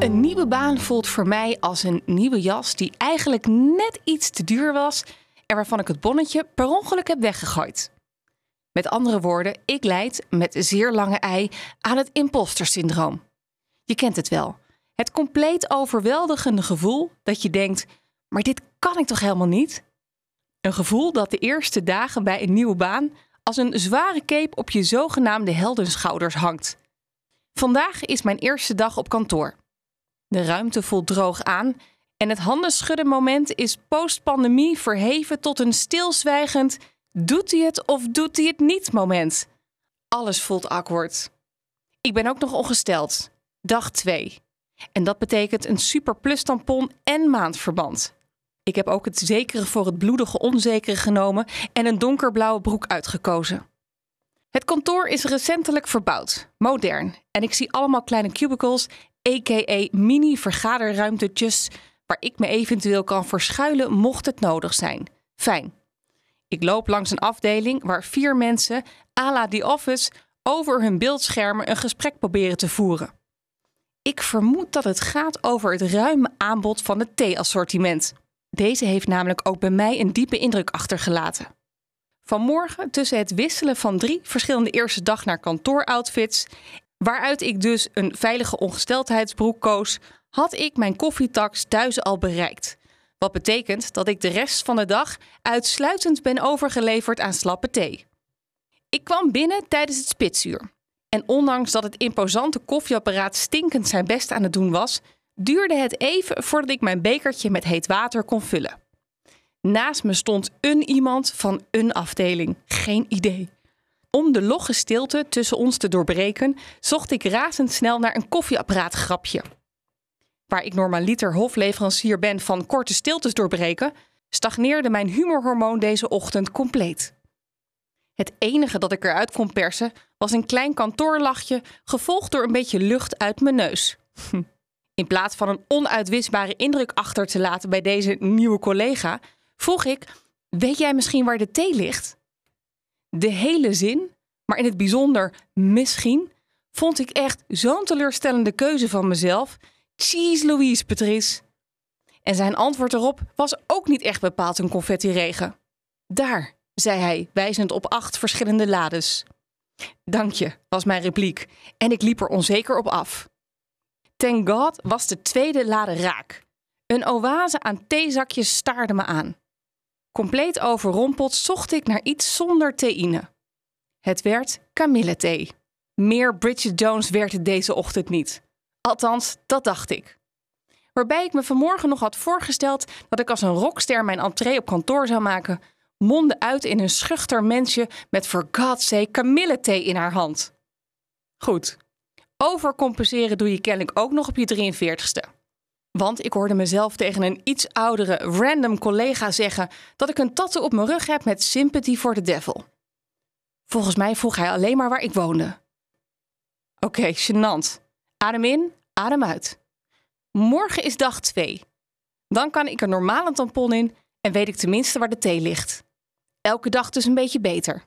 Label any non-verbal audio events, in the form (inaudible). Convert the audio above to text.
Een nieuwe baan voelt voor mij als een nieuwe jas die eigenlijk net iets te duur was en waarvan ik het bonnetje per ongeluk heb weggegooid. Met andere woorden, ik leid met zeer lange ei aan het impostersyndroom. Je kent het wel. Het compleet overweldigende gevoel dat je denkt: maar dit kan ik toch helemaal niet? Een gevoel dat de eerste dagen bij een nieuwe baan als een zware cape op je zogenaamde heldenschouders hangt. Vandaag is mijn eerste dag op kantoor. De ruimte voelt droog aan en het handenschudden moment is post-pandemie verheven tot een stilzwijgend doet hij het of doet hij het niet moment. Alles voelt awkward. Ik ben ook nog ongesteld. Dag 2. En dat betekent een superplus tampon en maandverband. Ik heb ook het zekere voor het bloedige onzekere genomen en een donkerblauwe broek uitgekozen. Het kantoor is recentelijk verbouwd, modern, en ik zie allemaal kleine cubicles, a.k.a. mini-vergaderruimtetjes, waar ik me eventueel kan verschuilen mocht het nodig zijn. Fijn. Ik loop langs een afdeling waar vier mensen, à la The Office, over hun beeldschermen een gesprek proberen te voeren. Ik vermoed dat het gaat over het ruime aanbod van het theeassortiment. Deze heeft namelijk ook bij mij een diepe indruk achtergelaten. Vanmorgen tussen het wisselen van drie verschillende eerste dag naar kantooroutfits, waaruit ik dus een veilige ongesteldheidsbroek koos, had ik mijn koffietax thuis al bereikt. Wat betekent dat ik de rest van de dag uitsluitend ben overgeleverd aan slappe thee. Ik kwam binnen tijdens het spitsuur. En ondanks dat het imposante koffieapparaat stinkend zijn best aan het doen was, duurde het even voordat ik mijn bekertje met heet water kon vullen. Naast me stond een iemand van een afdeling. Geen idee. Om de logge stilte tussen ons te doorbreken, zocht ik razendsnel naar een koffieapparaatgrapje. Waar ik normaliter hofleverancier ben van korte stiltes doorbreken, stagneerde mijn humorhormoon deze ochtend compleet. Het enige dat ik eruit kon persen was een klein kantoorlachje, gevolgd door een beetje lucht uit mijn neus. (laughs) In plaats van een onuitwisbare indruk achter te laten bij deze nieuwe collega, vroeg ik: Weet jij misschien waar de thee ligt? De hele zin, maar in het bijzonder misschien, vond ik echt zo'n teleurstellende keuze van mezelf. Cheese Louise, Patrice. En zijn antwoord erop was ook niet echt bepaald een confetti-regen. Daar, zei hij, wijzend op acht verschillende lades. Dank je, was mijn repliek, en ik liep er onzeker op af. Thank God was de tweede lade raak. Een oase aan theezakjes staarde me aan. Compleet overrompeld zocht ik naar iets zonder theïne. Het werd kamillethee. Meer Bridget Jones werd het deze ochtend niet. Althans, dat dacht ik. Waarbij ik me vanmorgen nog had voorgesteld dat ik als een rockster mijn entree op kantoor zou maken, mondde uit in een schuchter mensje met for God's sake kamillethee in haar hand. Goed, overcompenseren doe je kennelijk ook nog op je 43ste. Want ik hoorde mezelf tegen een iets oudere, random collega zeggen dat ik een tattoo op mijn rug heb met sympathy for the devil. Volgens mij vroeg hij alleen maar waar ik woonde. Oké, okay, gênant. Adem in, adem uit. Morgen is dag 2. Dan kan ik er normaal een tampon in en weet ik tenminste waar de thee ligt. Elke dag dus een beetje beter.